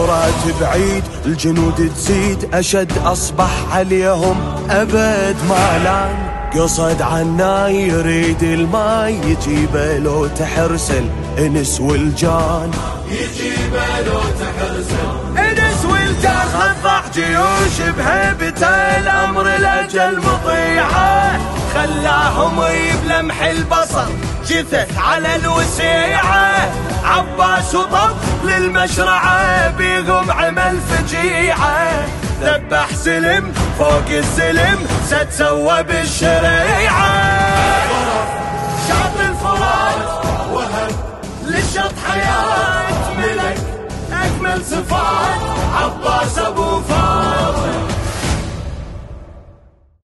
الثورات بعيد الجنود تزيد. أشد أصبح عليهم أبد مالان قصد عنا يريد الماي يجيبه لو تحرسل. إنس والجان. يجيبه لو تحرسل. إنس والجان خضع جيوش بهيبته الأمر لاجل مطيعه خلاهم يبلمح البصر. جثث على الوسيعة. عباس وطب للمشرعة بيهم عمل فجيعة. ذبح سلم فوق السلم ستسوى بالشريعة. شاط الفرات وهب للشط حياة ملك أجمل صفات. عبد